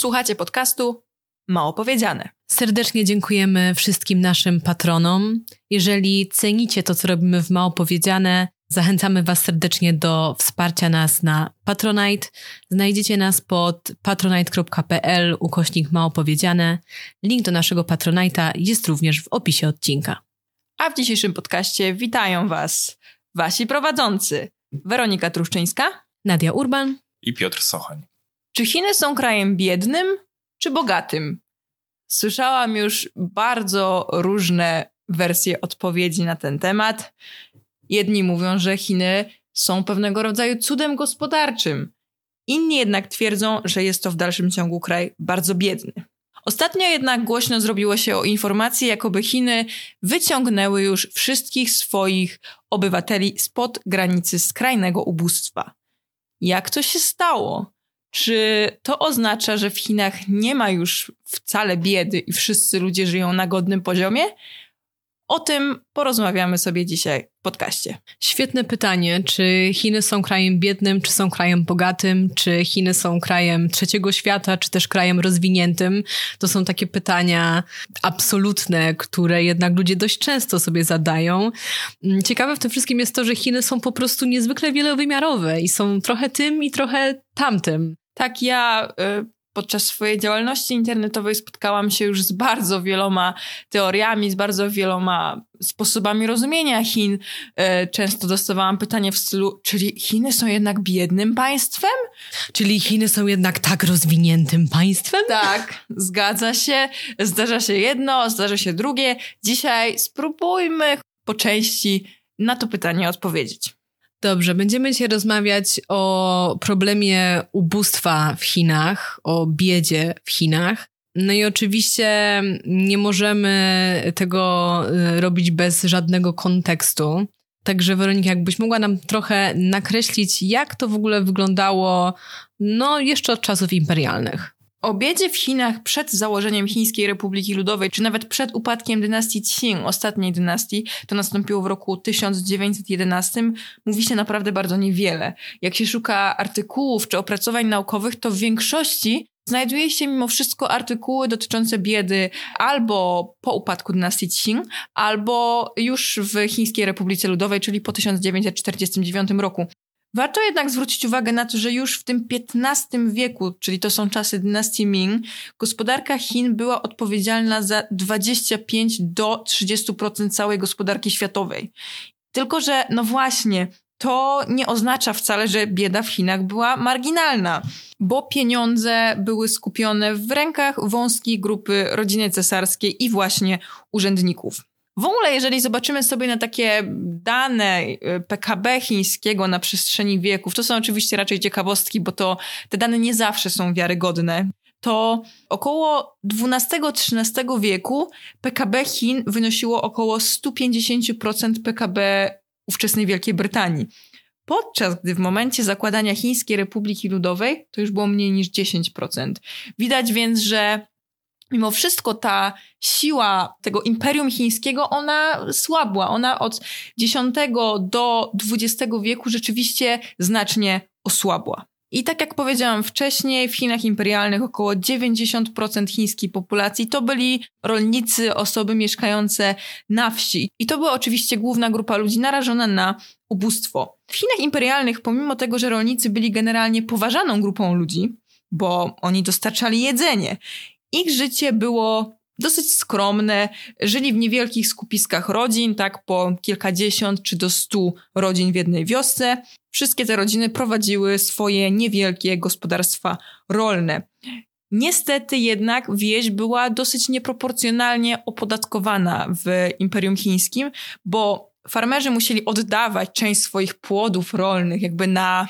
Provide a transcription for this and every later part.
Słuchacie podcastu Mało Powiedziane. Serdecznie dziękujemy wszystkim naszym patronom. Jeżeli cenicie to, co robimy w Mało Powiedziane, zachęcamy Was serdecznie do wsparcia nas na Patronite. Znajdziecie nas pod patronite.pl ukośnik Mało Powiedziane. Link do naszego Patronite'a jest również w opisie odcinka. A w dzisiejszym podcaście witają Was Wasi prowadzący Weronika Truszczyńska, Nadia Urban i Piotr Sochań. Czy Chiny są krajem biednym czy bogatym? Słyszałam już bardzo różne wersje odpowiedzi na ten temat. Jedni mówią, że Chiny są pewnego rodzaju cudem gospodarczym. Inni jednak twierdzą, że jest to w dalszym ciągu kraj bardzo biedny. Ostatnio jednak głośno zrobiło się o informacji, jakoby Chiny wyciągnęły już wszystkich swoich obywateli spod granicy skrajnego ubóstwa. Jak to się stało? Czy to oznacza, że w Chinach nie ma już wcale biedy i wszyscy ludzie żyją na godnym poziomie? O tym porozmawiamy sobie dzisiaj w podcaście. Świetne pytanie. Czy Chiny są krajem biednym, czy są krajem bogatym? Czy Chiny są krajem trzeciego świata, czy też krajem rozwiniętym? To są takie pytania absolutne, które jednak ludzie dość często sobie zadają. Ciekawe w tym wszystkim jest to, że Chiny są po prostu niezwykle wielowymiarowe i są trochę tym i trochę tamtym. Tak, ja y, podczas swojej działalności internetowej spotkałam się już z bardzo wieloma teoriami, z bardzo wieloma sposobami rozumienia Chin. Y, często dostawałam pytanie w stylu, czyli Chiny są jednak biednym państwem? Czyli Chiny są jednak tak rozwiniętym państwem? Tak, zgadza się. Zdarza się jedno, zdarza się drugie. Dzisiaj spróbujmy po części na to pytanie odpowiedzieć. Dobrze, będziemy dzisiaj rozmawiać o problemie ubóstwa w Chinach, o biedzie w Chinach. No i oczywiście nie możemy tego y, robić bez żadnego kontekstu. Także Weronika, jakbyś mogła nam trochę nakreślić, jak to w ogóle wyglądało, no jeszcze od czasów imperialnych. O biedzie w Chinach przed założeniem Chińskiej Republiki Ludowej, czy nawet przed upadkiem dynastii Qing, ostatniej dynastii, to nastąpiło w roku 1911, mówi się naprawdę bardzo niewiele. Jak się szuka artykułów czy opracowań naukowych, to w większości znajduje się mimo wszystko artykuły dotyczące biedy albo po upadku dynastii Qing, albo już w Chińskiej Republice Ludowej, czyli po 1949 roku. Warto jednak zwrócić uwagę na to, że już w tym XV wieku, czyli to są czasy dynastii Ming, gospodarka Chin była odpowiedzialna za 25 do 30% całej gospodarki światowej. Tylko, że no właśnie, to nie oznacza wcale, że bieda w Chinach była marginalna, bo pieniądze były skupione w rękach wąskiej grupy rodziny cesarskiej i właśnie urzędników. W ogóle, jeżeli zobaczymy sobie na takie dane y, PKB chińskiego na przestrzeni wieków, to są oczywiście raczej ciekawostki, bo to te dane nie zawsze są wiarygodne. To około XII-XIII wieku PKB Chin wynosiło około 150% PKB ówczesnej Wielkiej Brytanii. Podczas gdy w momencie zakładania Chińskiej Republiki Ludowej to już było mniej niż 10%. Widać więc, że mimo wszystko ta siła tego imperium chińskiego, ona słabła. Ona od X do XX wieku rzeczywiście znacznie osłabła. I tak jak powiedziałam wcześniej, w Chinach imperialnych około 90% chińskiej populacji to byli rolnicy, osoby mieszkające na wsi. I to była oczywiście główna grupa ludzi narażona na ubóstwo. W Chinach imperialnych, pomimo tego, że rolnicy byli generalnie poważaną grupą ludzi, bo oni dostarczali jedzenie ich życie było dosyć skromne, żyli w niewielkich skupiskach rodzin, tak po kilkadziesiąt czy do stu rodzin w jednej wiosce. Wszystkie te rodziny prowadziły swoje niewielkie gospodarstwa rolne. Niestety jednak wieś była dosyć nieproporcjonalnie opodatkowana w Imperium Chińskim, bo farmerzy musieli oddawać część swoich płodów rolnych jakby na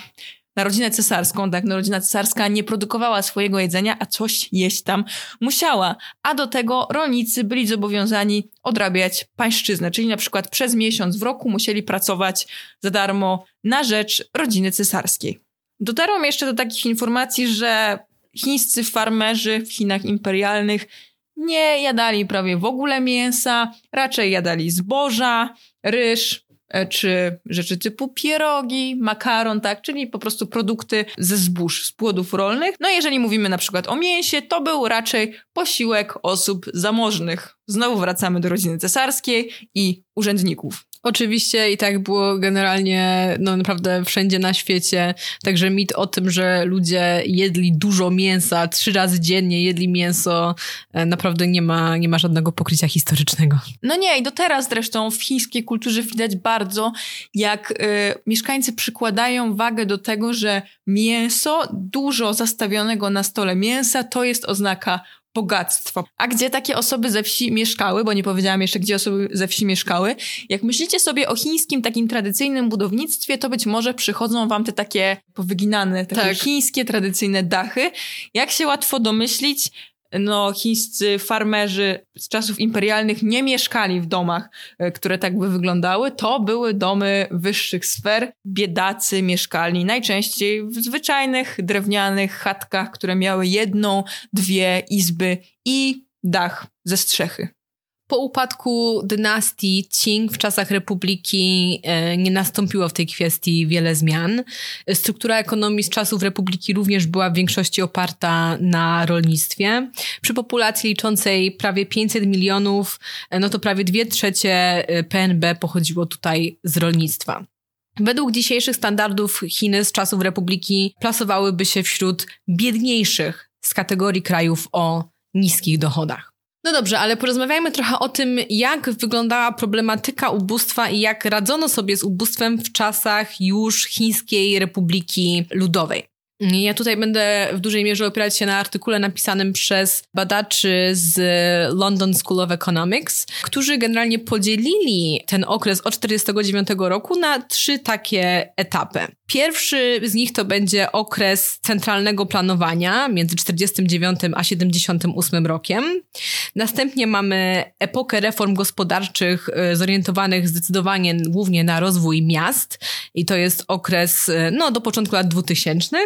na rodzinę cesarską, tak, no rodzina cesarska nie produkowała swojego jedzenia, a coś jeść tam musiała. A do tego rolnicy byli zobowiązani odrabiać pańszczyznę, czyli na przykład przez miesiąc w roku musieli pracować za darmo na rzecz rodziny cesarskiej. Dotarłam jeszcze do takich informacji, że chińscy farmerzy w Chinach imperialnych nie jadali prawie w ogóle mięsa, raczej jadali zboża, ryż, czy rzeczy typu pierogi, makaron, tak, czyli po prostu produkty ze zbóż, z płodów rolnych. No jeżeli mówimy na przykład o mięsie, to był raczej posiłek osób zamożnych. Znowu wracamy do rodziny cesarskiej i urzędników. Oczywiście i tak było generalnie, no naprawdę wszędzie na świecie. Także mit o tym, że ludzie jedli dużo mięsa, trzy razy dziennie jedli mięso, e, naprawdę nie ma, nie ma żadnego pokrycia historycznego. No nie, i do teraz zresztą w chińskiej kulturze widać bardzo, jak y, mieszkańcy przykładają wagę do tego, że mięso, dużo zastawionego na stole mięsa, to jest oznaka bogactwo. A gdzie takie osoby ze wsi mieszkały, bo nie powiedziałam jeszcze, gdzie osoby ze wsi mieszkały. Jak myślicie sobie o chińskim takim tradycyjnym budownictwie, to być może przychodzą wam te takie powyginane, takie tak. chińskie tradycyjne dachy. Jak się łatwo domyślić, no, chińscy farmerzy z czasów imperialnych nie mieszkali w domach, e, które tak by wyglądały. To były domy wyższych sfer. Biedacy mieszkali najczęściej w zwyczajnych drewnianych chatkach, które miały jedną, dwie izby i dach ze strzechy. Po upadku dynastii Qing w czasach Republiki e, nie nastąpiło w tej kwestii wiele zmian. Struktura ekonomii z czasów Republiki również była w większości oparta na rolnictwie. Przy populacji liczącej prawie 500 milionów, e, no to prawie dwie trzecie e, PNB pochodziło tutaj z rolnictwa. Według dzisiejszych standardów Chiny z czasów Republiki plasowałyby się wśród biedniejszych z kategorii krajów o niskich dochodach. No dobrze, ale porozmawiajmy trochę o tym, jak wyglądała problematyka ubóstwa i jak radzono sobie z ubóstwem w czasach już Chińskiej Republiki Ludowej. Ja tutaj będę w dużej mierze opierać się na artykule napisanym przez badaczy z London School of Economics, którzy generalnie podzielili ten okres od 1949 roku na trzy takie etapy. Pierwszy z nich to będzie okres centralnego planowania między 49 a 78 rokiem. Następnie mamy epokę reform gospodarczych y, zorientowanych zdecydowanie głównie na rozwój miast i to jest okres y, no, do początku lat 2000.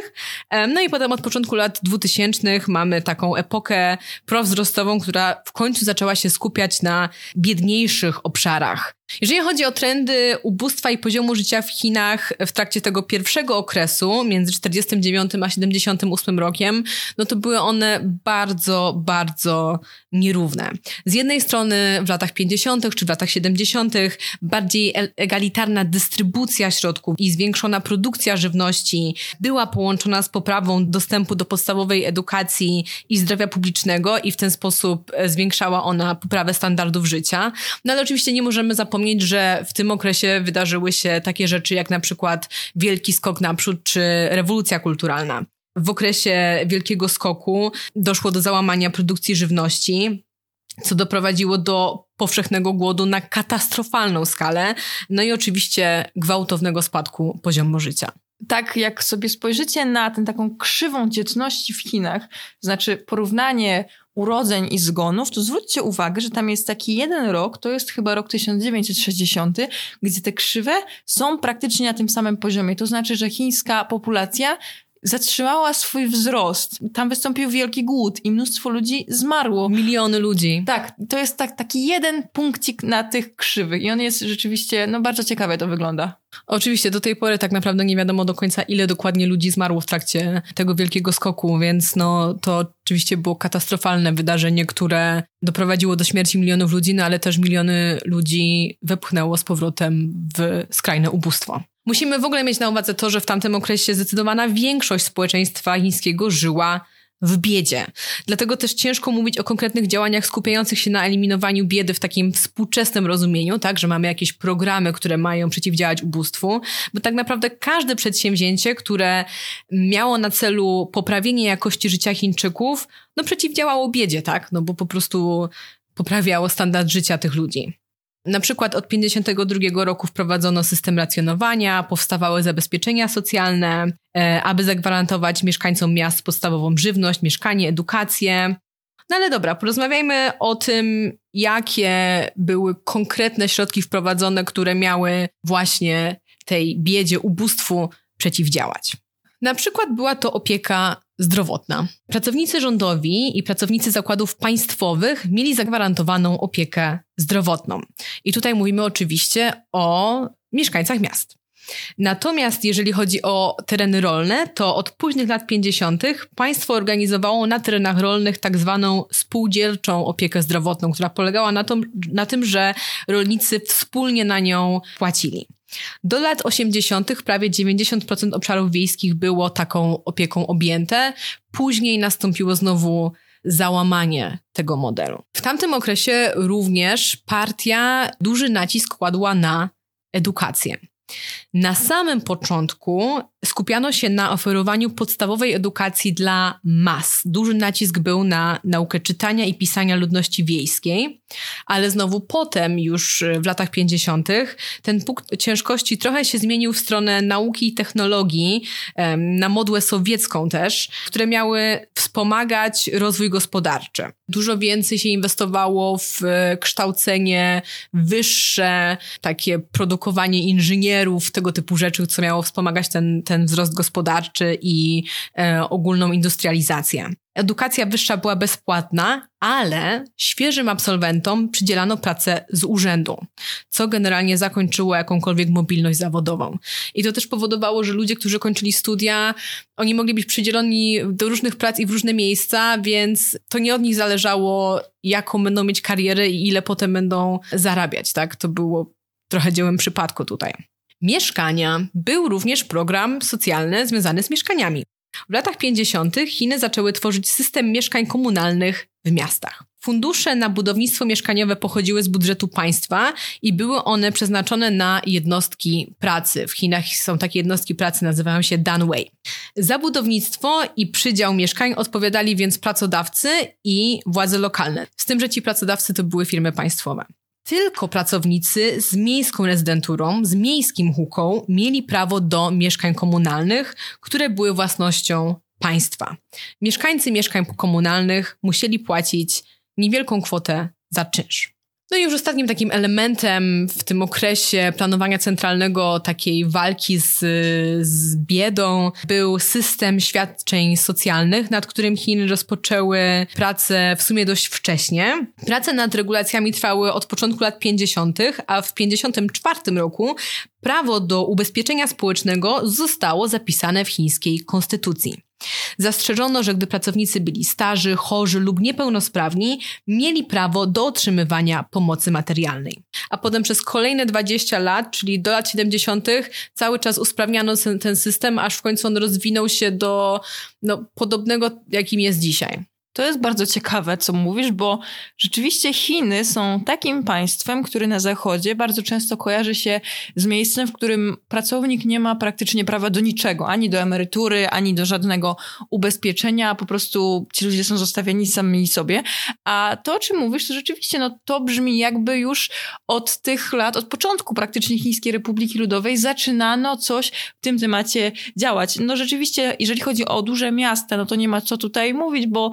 No i potem od początku lat 2000 mamy taką epokę prowzrostową, która w końcu zaczęła się skupiać na biedniejszych obszarach. Jeżeli chodzi o trendy ubóstwa i poziomu życia w Chinach w trakcie tego pierwszego okresu, między 49 a 78 rokiem, no to były one bardzo, bardzo nierówne. Z jednej strony w latach 50. czy w latach 70. bardziej egalitarna dystrybucja środków i zwiększona produkcja żywności była połączona z poprawą dostępu do podstawowej edukacji i zdrowia publicznego i w ten sposób zwiększała ona poprawę standardów życia. No ale oczywiście nie możemy zapomnieć wspomnieć, że w tym okresie wydarzyły się takie rzeczy jak na przykład wielki skok naprzód czy rewolucja kulturalna. W okresie wielkiego skoku doszło do załamania produkcji żywności, co doprowadziło do powszechnego głodu na katastrofalną skalę, no i oczywiście gwałtownego spadku poziomu życia. Tak, jak sobie spojrzycie na tę taką krzywą dzietności w Chinach, znaczy porównanie urodzeń i zgonów, to zwróćcie uwagę, że tam jest taki jeden rok, to jest chyba rok 1960, gdzie te krzywe są praktycznie na tym samym poziomie. To znaczy, że chińska populacja zatrzymała swój wzrost. Tam wystąpił wielki głód i mnóstwo ludzi zmarło. Miliony ludzi. Tak, to jest tak, taki jeden punkcik na tych krzywych i on jest rzeczywiście, no bardzo ciekawe to wygląda. Oczywiście do tej pory tak naprawdę nie wiadomo do końca, ile dokładnie ludzi zmarło w trakcie tego wielkiego skoku, więc no to oczywiście było katastrofalne wydarzenie, które doprowadziło do śmierci milionów ludzi, no ale też miliony ludzi wepchnęło z powrotem w skrajne ubóstwo. Musimy w ogóle mieć na uwadze to, że w tamtym okresie zdecydowana większość społeczeństwa chińskiego żyła w biedzie. Dlatego też ciężko mówić o konkretnych działaniach skupiających się na eliminowaniu biedy w takim współczesnym rozumieniu, tak, że mamy jakieś programy, które mają przeciwdziałać ubóstwu, bo tak naprawdę każde przedsięwzięcie, które miało na celu poprawienie jakości życia Chińczyków, no przeciwdziałało biedzie, tak, no bo po prostu poprawiało standard życia tych ludzi. Na przykład od 1952 roku wprowadzono system racjonowania, powstawały zabezpieczenia socjalne, e, aby zagwarantować mieszkańcom miast podstawową żywność, mieszkanie, edukację. No ale dobra, porozmawiajmy o tym, jakie były konkretne środki wprowadzone, które miały właśnie tej biedzie, ubóstwu przeciwdziałać. Na przykład była to opieka zdrowotna. Pracownicy rządowi i pracownicy zakładów państwowych mieli zagwarantowaną opiekę zdrowotną. I tutaj mówimy oczywiście o mieszkańcach miast. Natomiast jeżeli chodzi o tereny rolne, to od późnych lat 50. państwo organizowało na terenach rolnych tak zwaną spółdzielczą opiekę zdrowotną, która polegała na, to, na tym, że rolnicy wspólnie na nią płacili. Do lat 80. prawie 90% obszarów wiejskich było taką opieką objęte. Później nastąpiło znowu załamanie tego modelu. W tamtym okresie również partia duży nacisk kładła na edukację. Na samym początku skupiano się na oferowaniu podstawowej edukacji dla mas. Duży nacisk był na naukę czytania i pisania ludności wiejskiej, ale znowu potem, już w latach 50., ten punkt ciężkości trochę się zmienił w stronę nauki i technologii, na modłę sowiecką też, które miały wspomagać rozwój gospodarczy. Dużo więcej się inwestowało w kształcenie wyższe, takie produkowanie inżynierów, tego typu rzeczy, co miało wspomagać ten, ten wzrost gospodarczy i e, ogólną industrializację. Edukacja wyższa była bezpłatna, ale świeżym absolwentom przydzielano pracę z urzędu, co generalnie zakończyło jakąkolwiek mobilność zawodową. I to też powodowało, że ludzie, którzy kończyli studia, oni mogli być przydzieloni do różnych prac i w różne miejsca, więc to nie od nich zależało, jaką będą mieć karierę i ile potem będą zarabiać, tak? To było trochę dziełem przypadku tutaj. Mieszkania był również program socjalny związany z mieszkaniami. W latach 50. Chiny zaczęły tworzyć system mieszkań komunalnych w miastach. Fundusze na budownictwo mieszkaniowe pochodziły z budżetu państwa i były one przeznaczone na jednostki pracy. W Chinach są takie jednostki pracy, nazywają się Danwei. Za budownictwo i przydział mieszkań odpowiadali więc pracodawcy i władze lokalne. Z tym, że ci pracodawcy to były firmy państwowe. Tylko pracownicy z miejską rezydenturą, z miejskim huką mieli prawo do mieszkań komunalnych, które były własnością państwa. Mieszkańcy mieszkań komunalnych musieli płacić niewielką kwotę za czynsz. No i już ostatnim takim elementem w tym okresie planowania centralnego takiej walki z, z biedą był system świadczeń socjalnych, nad którym Chiny rozpoczęły pracę w sumie dość wcześnie. Prace nad regulacjami trwały od początku lat 50., a w 54 roku prawo do ubezpieczenia społecznego zostało zapisane w chińskiej konstytucji. Zastrzeżono, że gdy pracownicy byli starzy, chorzy lub niepełnosprawni, mieli prawo do otrzymywania pomocy materialnej. A potem przez kolejne 20 lat, czyli do lat 70., cały czas usprawniano ten system, aż w końcu on rozwinął się do no, podobnego, jakim jest dzisiaj. To jest bardzo ciekawe, co mówisz, bo rzeczywiście Chiny są takim państwem, który na Zachodzie bardzo często kojarzy się z miejscem, w którym pracownik nie ma praktycznie prawa do niczego, ani do emerytury, ani do żadnego ubezpieczenia, po prostu ci ludzie są zostawieni sami sobie. A to, o czym mówisz, to rzeczywiście, no to brzmi jakby już od tych lat, od początku praktycznie Chińskiej Republiki Ludowej zaczynano coś w tym temacie działać. No rzeczywiście, jeżeli chodzi o duże miasta, no to nie ma co tutaj mówić, bo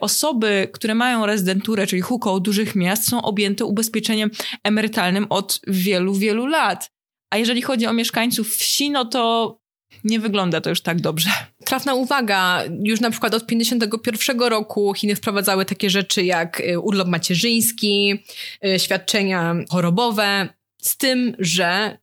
osoby, które mają rezydenturę, czyli huką dużych miast, są objęte ubezpieczeniem emerytalnym od wielu, wielu lat. A jeżeli chodzi o mieszkańców wsi, no to nie wygląda to już tak dobrze. Trafna uwaga, już na przykład od 51 roku Chiny wprowadzały takie rzeczy jak e, urlop macierzyński, e, świadczenia chorobowe, z tym, że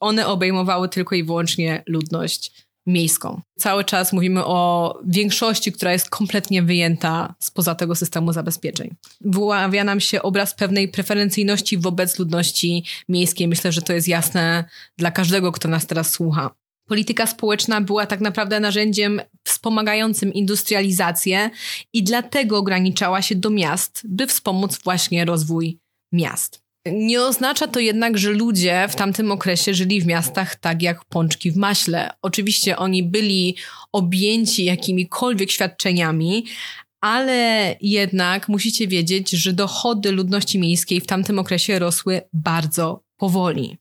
one obejmowały tylko i wyłącznie ludność miejską. Cały czas mówimy o większości, która jest kompletnie wyjęta spoza tego systemu zabezpieczeń. Wyławia nam się obraz pewnej preferencyjności wobec ludności miejskiej. Myślę, że to jest jasne dla każdego, kto nas teraz słucha. Polityka społeczna była tak naprawdę narzędziem wspomagającym industrializację i dlatego ograniczała się do miast, by wspomóc właśnie rozwój miast. Nie oznacza to jednak, że ludzie w tamtym okresie żyli w miastach tak jak pączki w maśle. Oczywiście oni byli objęci jakimikolwiek świadczeniami, ale jednak musicie wiedzieć, że dochody ludności miejskiej w tamtym okresie rosły bardzo powoli.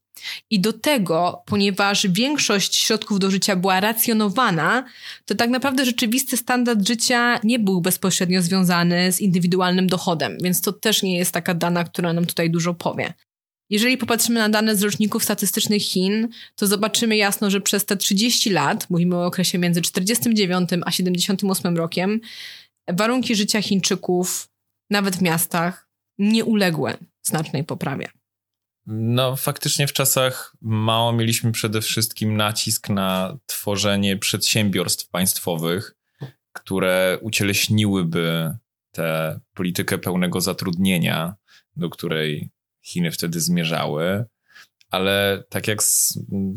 I do tego, ponieważ większość środków do życia była racjonowana, to tak naprawdę rzeczywisty standard życia nie był bezpośrednio związany z indywidualnym dochodem, więc to też nie jest taka dana, która nam tutaj dużo powie. Jeżeli popatrzymy na dane z roczników statystycznych Chin, to zobaczymy jasno, że przez te 30 lat, mówimy o okresie między 49 a 78 rokiem, warunki życia Chińczyków, nawet w miastach, nie uległy znacznej poprawie. No, faktycznie w czasach mało mieliśmy przede wszystkim nacisk na tworzenie przedsiębiorstw państwowych, które ucieleśniły tę politykę pełnego zatrudnienia, do której Chiny wtedy zmierzały. Ale tak jak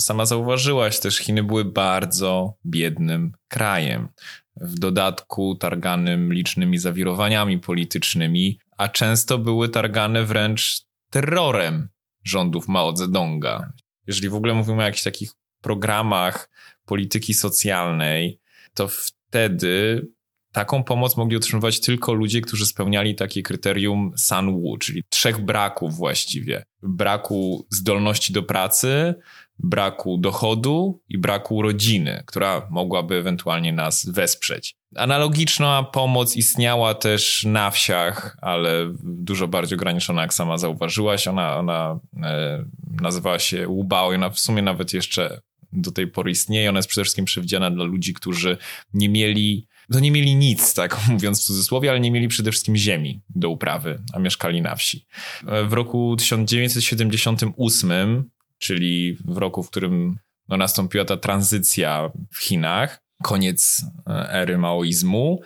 sama zauważyłaś, też Chiny były bardzo biednym krajem. W dodatku targanym licznymi zawirowaniami politycznymi, a często były targane wręcz terrorem rządów Mao Zedonga. Jeżeli w ogóle mówimy o jakichś takich programach polityki socjalnej, to wtedy taką pomoc mogli otrzymywać tylko ludzie, którzy spełniali takie kryterium Sanwu, czyli trzech braków właściwie. Braku zdolności do pracy, braku dochodu i braku rodziny, która mogłaby ewentualnie nas wesprzeć. Analogiczna pomoc istniała też na wsiach, ale dużo bardziej ograniczona, jak sama zauważyłaś. Ona, ona e, nazywała się Łubao i ona w sumie nawet jeszcze do tej pory istnieje. Ona jest przede wszystkim przewidziana dla ludzi, którzy nie mieli, no nie mieli nic, tak mówiąc w cudzysłowie, ale nie mieli przede wszystkim ziemi do uprawy, a mieszkali na wsi. E, w roku 1978, czyli w roku, w którym no, nastąpiła ta tranzycja w Chinach, koniec e, ery maoizmu,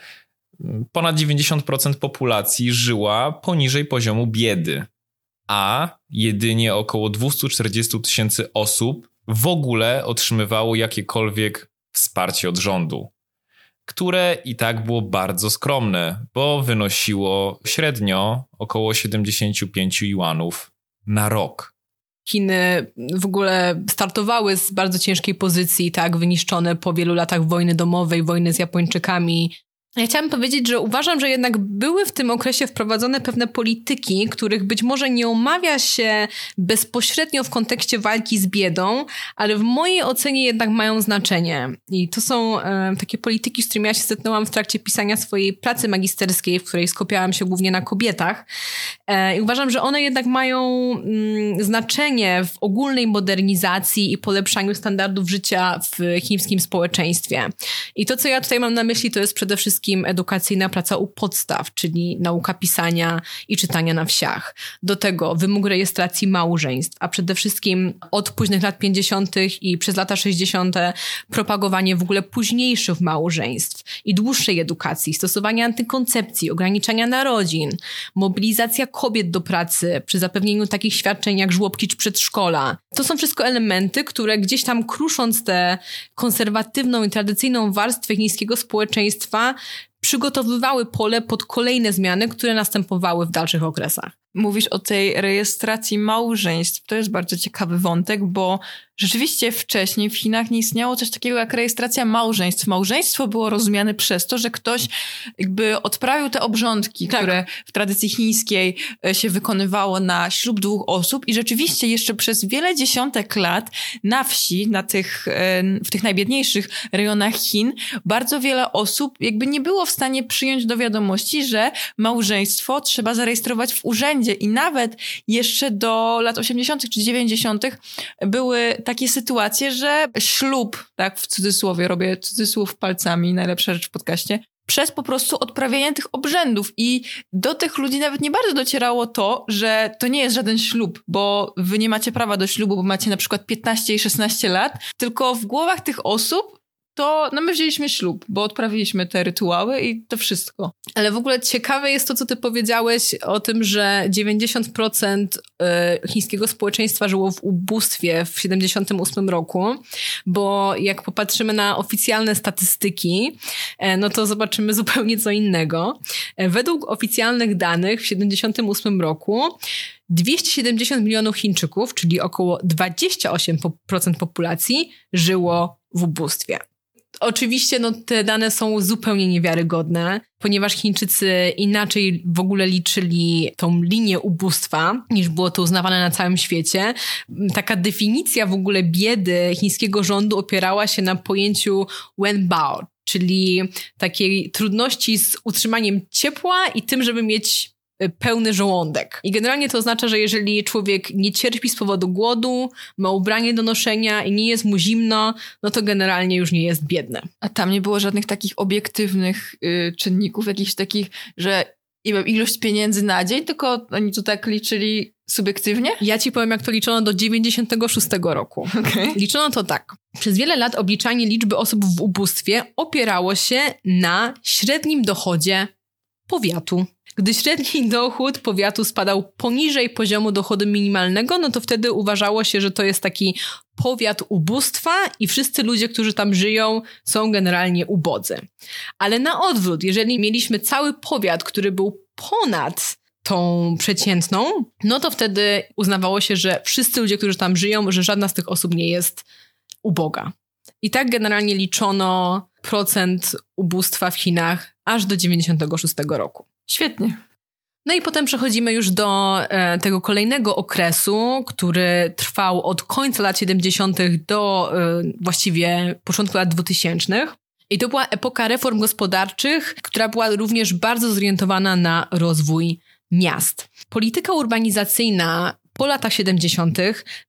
ponad 90% populacji żyła poniżej poziomu biedy, a jedynie około 240 tysięcy osób w ogóle otrzymywało jakiekolwiek wsparcie od rządu, które i tak było bardzo skromne, bo wynosiło średnio około 75 juanów na rok. Chiny w ogóle startowały z bardzo ciężkiej pozycji, tak, wyniszczone po wielu latach wojny domowej, wojny z Japończykami, ja chciałam powiedzieć, że uważam, że jednak były w tym okresie wprowadzone pewne polityki, których być może nie omawia się bezpośrednio w kontekście walki z biedą, ale w mojej ocenie jednak mają znaczenie. I to są e, takie polityki, z którymi ja się zetknęłam w trakcie pisania swojej pracy magisterskiej, w której skupiałam się głównie na kobietach. E, I uważam, że one jednak mają mm, znaczenie w ogólnej modernizacji i polepszaniu standardów życia w chińskim społeczeństwie. I to, co ja tutaj mam na myśli, to jest przede wszystkim wszystkim edukacyjna praca u podstaw, czyli nauka pisania i czytania na wsiach. Do tego wymóg rejestracji małżeństw, a przede wszystkim od późnych lat 50. i przez lata 60. propagowanie w ogóle późniejszych małżeństw i dłuższej edukacji, stosowanie antykoncepcji, ograniczania narodzin, mobilizacja kobiet do pracy przy zapewnieniu takich świadczeń jak żłobki czy przedszkola. To są wszystko elementy, które gdzieś tam krusząc tę konserwatywną i tradycyjną warstwę chińskiego społeczeństwa przygotowywały pole pod kolejne zmiany, które następowały w dalszych okresach. Mówisz o tej rejestracji małżeństw. To jest bardzo ciekawy wątek, bo rzeczywiście wcześniej w Chinach nie istniało coś takiego jak rejestracja małżeństw. Małżeństwo było rozumiane przez to, że ktoś jakby odprawił te obrządki, tak. które w tradycji chińskiej e, się wykonywało na ślub dwóch osób i rzeczywiście jeszcze przez wiele dziesiątek lat na wsi, na tych, e, w tych najbiedniejszych rejonach Chin, bardzo wiele osób jakby nie było w stanie przyjąć do wiadomości, że małżeństwo trzeba zarejestrować w urzędzie i nawet jeszcze do lat 80. czy 90. były takie sytuacje, że ślub, tak w cudzysłowie, robię cudzysłów palcami, najlepsza rzecz w podcaście, przez po prostu odprawianie tych obrzędów. I do tych ludzi nawet nie bardzo docierało to, że to nie jest żaden ślub, bo wy nie macie prawa do ślubu, bo macie na przykład 15 i 16 lat, tylko w głowach tych osób to no my wzięliśmy ślub, bo odprawiliśmy te rytuały i to wszystko. Ale w ogóle ciekawe jest to, co ty powiedziałeś o tym, że 90% y, chińskiego społeczeństwa żyło w ubóstwie w 78 roku, bo jak popatrzymy na oficjalne statystyki, e, no to zobaczymy zupełnie co innego. E, według oficjalnych danych w 78 roku 270 milionów Chińczyków, czyli około 28% populacji, żyło w ubóstwie. Oczywiście no, te dane są zupełnie niewiarygodne, ponieważ Chińczycy inaczej w ogóle liczyli tą linię ubóstwa, niż było to uznawane na całym świecie. Taka definicja w ogóle biedy chińskiego rządu opierała się na pojęciu wenbao, czyli takiej trudności z utrzymaniem ciepła i tym, żeby mieć pełny żołądek. I generalnie to oznacza, że jeżeli człowiek nie cierpi z powodu głodu, ma ubranie do noszenia i nie jest mu zimno, no to generalnie już nie jest biedny. A tam nie było żadnych takich obiektywnych y, czynników, jakichś takich, że ilość pieniędzy na dzień, tylko oni to tak liczyli subiektywnie? Ja ci powiem, jak to liczono do 96 roku. Okay. Liczono to tak. Przez wiele lat obliczanie liczby osób w ubóstwie opierało się na średnim dochodzie powiatu. Gdy średni dochód powiatu spadał poniżej poziomu dochodu minimalnego, no to wtedy uważało się, że to jest taki powiat ubóstwa i wszyscy ludzie, którzy tam żyją, są generalnie ubodzy. Ale na odwrót, jeżeli mieliśmy cały powiat, który był ponad tą przeciętną, no to wtedy uznawało się, że wszyscy ludzie, którzy tam żyją, że żadna z tych osób nie jest uboga. I tak generalnie liczono procent ubóstwa w Chinach aż do 96 roku. Świetnie. No i potem przechodzimy już do e, tego kolejnego okresu, który trwał od końca lat 70. do e, właściwie początku lat 2000. I to była epoka reform gospodarczych, która była również bardzo zorientowana na rozwój miast. Polityka urbanizacyjna po latach 70.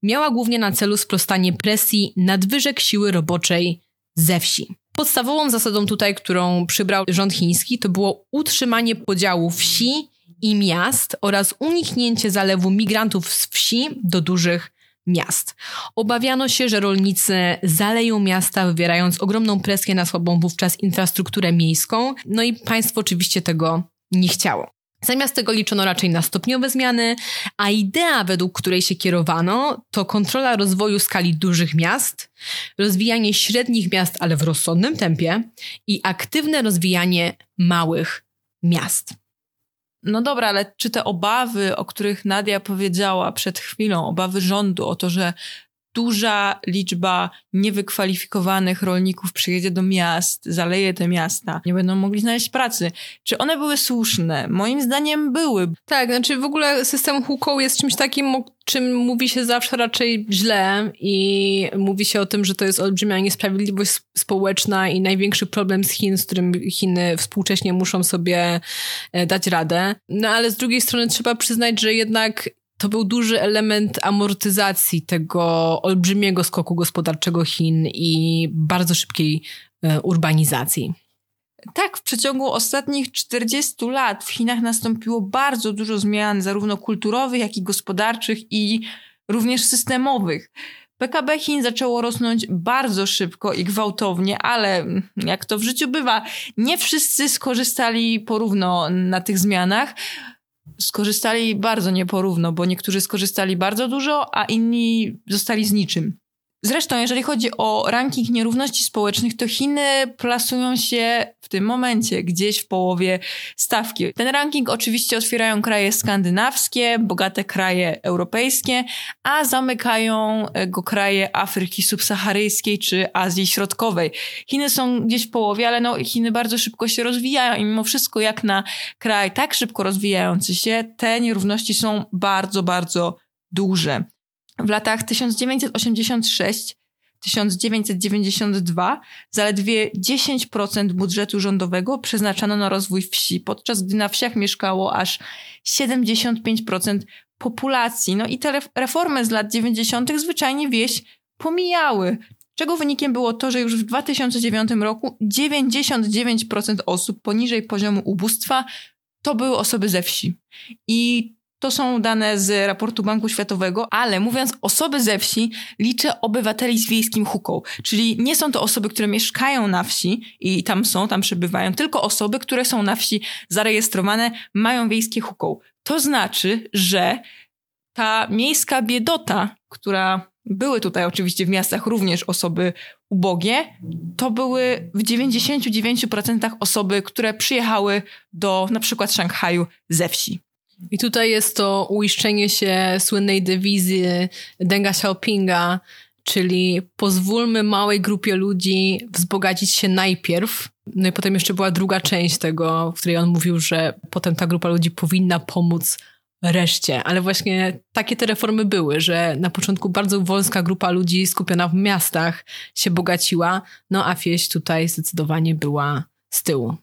miała głównie na celu sprostanie presji nadwyżek siły roboczej ze wsi. Podstawową zasadą tutaj, którą przybrał rząd chiński, to było utrzymanie podziału wsi i miast oraz uniknięcie zalewu migrantów z wsi do dużych miast. Obawiano się, że rolnicy zaleją miasta, wywierając ogromną presję na słabą wówczas infrastrukturę miejską, no i państwo oczywiście tego nie chciało. Zamiast tego liczono raczej na stopniowe zmiany, a idea, według której się kierowano, to kontrola rozwoju skali dużych miast, rozwijanie średnich miast, ale w rozsądnym tempie i aktywne rozwijanie małych miast. No dobra, ale czy te obawy, o których Nadia powiedziała przed chwilą, obawy rządu o to, że duża liczba niewykwalifikowanych rolników przyjedzie do miast, zaleje te miasta, nie będą mogli znaleźć pracy. Czy one były słuszne? Moim zdaniem były. Tak, znaczy w ogóle system huką jest czymś takim, o czym mówi się zawsze raczej źle i mówi się o tym, że to jest olbrzymia niesprawiedliwość społeczna i największy problem z Chin, z którym Chiny współcześnie muszą sobie e, dać radę. No ale z drugiej strony trzeba przyznać, że jednak to był duży element amortyzacji tego olbrzymiego skoku gospodarczego Chin i bardzo szybkiej e, urbanizacji. Tak, w przeciągu ostatnich 40 lat w Chinach nastąpiło bardzo dużo zmian, zarówno kulturowych, jak i gospodarczych i również systemowych. PKB Chin zaczęło rosnąć bardzo szybko i gwałtownie, ale jak to w życiu bywa, nie wszyscy skorzystali porówno na tych zmianach skorzystali bardzo nieporówno, bo niektórzy skorzystali bardzo dużo, a inni zostali z niczym. Zresztą, jeżeli chodzi o ranking nierówności społecznych, to Chiny plasują się w tym momencie gdzieś w połowie stawki. Ten ranking oczywiście otwierają kraje skandynawskie, bogate kraje europejskie, a zamykają go kraje Afryki subsaharyjskiej czy Azji Środkowej. Chiny są gdzieś w połowie, ale no, Chiny bardzo szybko się rozwijają i mimo wszystko, jak na kraj tak szybko rozwijający się, te nierówności są bardzo, bardzo duże. W latach 1986-1992 zaledwie 10% budżetu rządowego przeznaczano na rozwój wsi, podczas gdy na wsiach mieszkało aż 75% populacji. No i te reformy z lat 90. zwyczajnie wieś pomijały. Czego wynikiem było to, że już w 2009 roku 99% osób poniżej poziomu ubóstwa to były osoby ze wsi. I to są dane z raportu Banku Światowego, ale mówiąc osoby ze wsi, liczę obywateli z wiejskim huką. Czyli nie są to osoby, które mieszkają na wsi i tam są, tam przebywają, tylko osoby, które są na wsi zarejestrowane, mają wiejskie huką. To znaczy, że ta miejska biedota, która były tutaj oczywiście w miastach również osoby ubogie, to były w 99% osoby, które przyjechały do na przykład Szanghaju ze wsi. I tutaj jest to uiszczenie się słynnej dewizy Denga Xiaopinga, czyli pozwólmy małej grupie ludzi wzbogacić się najpierw. No i potem jeszcze była druga część tego, w której on mówił, że potem ta grupa ludzi powinna pomóc reszcie. Ale właśnie takie te reformy były, że na początku bardzo wąska grupa ludzi skupiona w miastach się bogaciła, no a wieś tutaj zdecydowanie była z tyłu.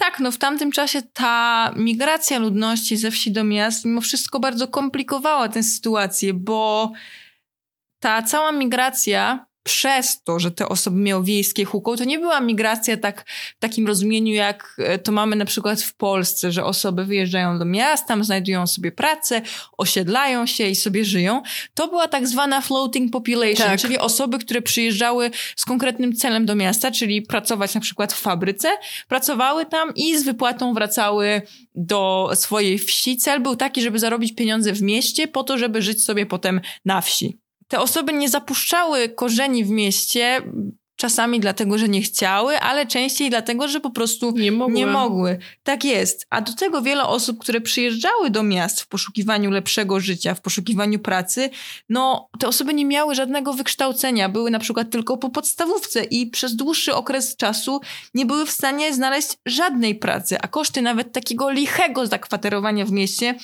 Tak, no w tamtym czasie ta migracja ludności ze wsi do miast mimo wszystko bardzo komplikowała tę sytuację, bo ta cała migracja przez to, że te osoby miały wiejskie huką, to nie była migracja tak w takim rozumieniu, jak e, to mamy na przykład w Polsce, że osoby wyjeżdżają do miast, tam znajdują sobie pracę, osiedlają się i sobie żyją. To była tak zwana floating population, tak. czyli osoby, które przyjeżdżały z konkretnym celem do miasta, czyli pracować na przykład w fabryce, pracowały tam i z wypłatą wracały do swojej wsi. Cel był taki, żeby zarobić pieniądze w mieście po to, żeby żyć sobie potem na wsi te osoby nie zapuszczały korzeni w mieście, Czasami dlatego, że nie chciały, ale częściej dlatego, że po prostu nie mogły. nie mogły. Tak jest. A do tego wiele osób, które przyjeżdżały do miast w poszukiwaniu lepszego życia, w poszukiwaniu pracy, no te osoby nie miały żadnego wykształcenia. Były na przykład tylko po podstawówce i przez dłuższy okres czasu nie były w stanie znaleźć żadnej pracy, a koszty nawet takiego lichego zakwaterowania w mieście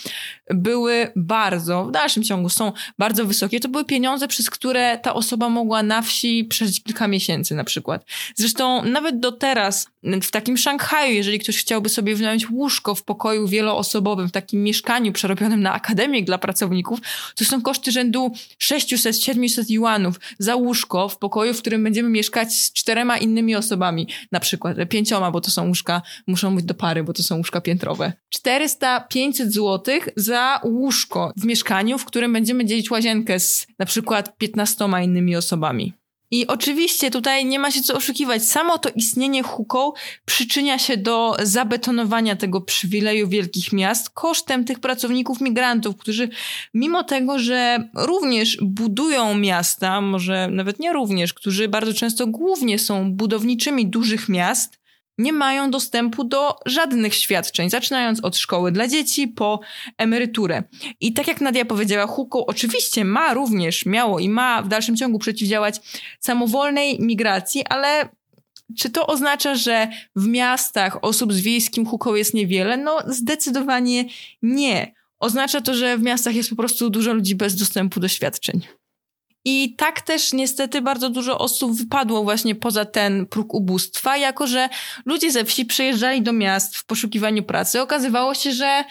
były bardzo, w dalszym ciągu są bardzo wysokie. To były pieniądze, przez które ta osoba mogła na wsi przeżyć kilka miesięcy na przykład. Zresztą nawet do teraz w takim Szanghaju, jeżeli ktoś chciałby sobie wynająć łóżko w pokoju wieloosobowym, w takim mieszkaniu przerobionym na akademię dla pracowników, to są koszty rzędu 600-700 yuanów za łóżko w pokoju, w którym będziemy mieszkać z czterema innymi osobami, na przykład pięcioma, bo to są łóżka, muszą być do pary, bo to są łóżka piętrowe. 400-500 zł za łóżko w mieszkaniu, w którym będziemy dzielić łazienkę z na przykład 15 innymi osobami. I oczywiście tutaj nie ma się co oszukiwać. Samo to istnienie huką przyczynia się do zabetonowania tego przywileju wielkich miast kosztem tych pracowników migrantów, którzy mimo tego, że również budują miasta, może nawet nie również, którzy bardzo często głównie są budowniczymi dużych miast, nie mają dostępu do żadnych świadczeń, zaczynając od szkoły dla dzieci po emeryturę. I tak jak Nadia powiedziała, Huko oczywiście ma również, miało i ma w dalszym ciągu przeciwdziałać samowolnej migracji, ale czy to oznacza, że w miastach osób z wiejskim huką jest niewiele? No, zdecydowanie nie. Oznacza to, że w miastach jest po prostu dużo ludzi bez dostępu do świadczeń. I tak też niestety bardzo dużo osób wypadło właśnie poza ten próg ubóstwa, jako że ludzie ze wsi przyjeżdżali do miast w poszukiwaniu pracy. Okazywało się, że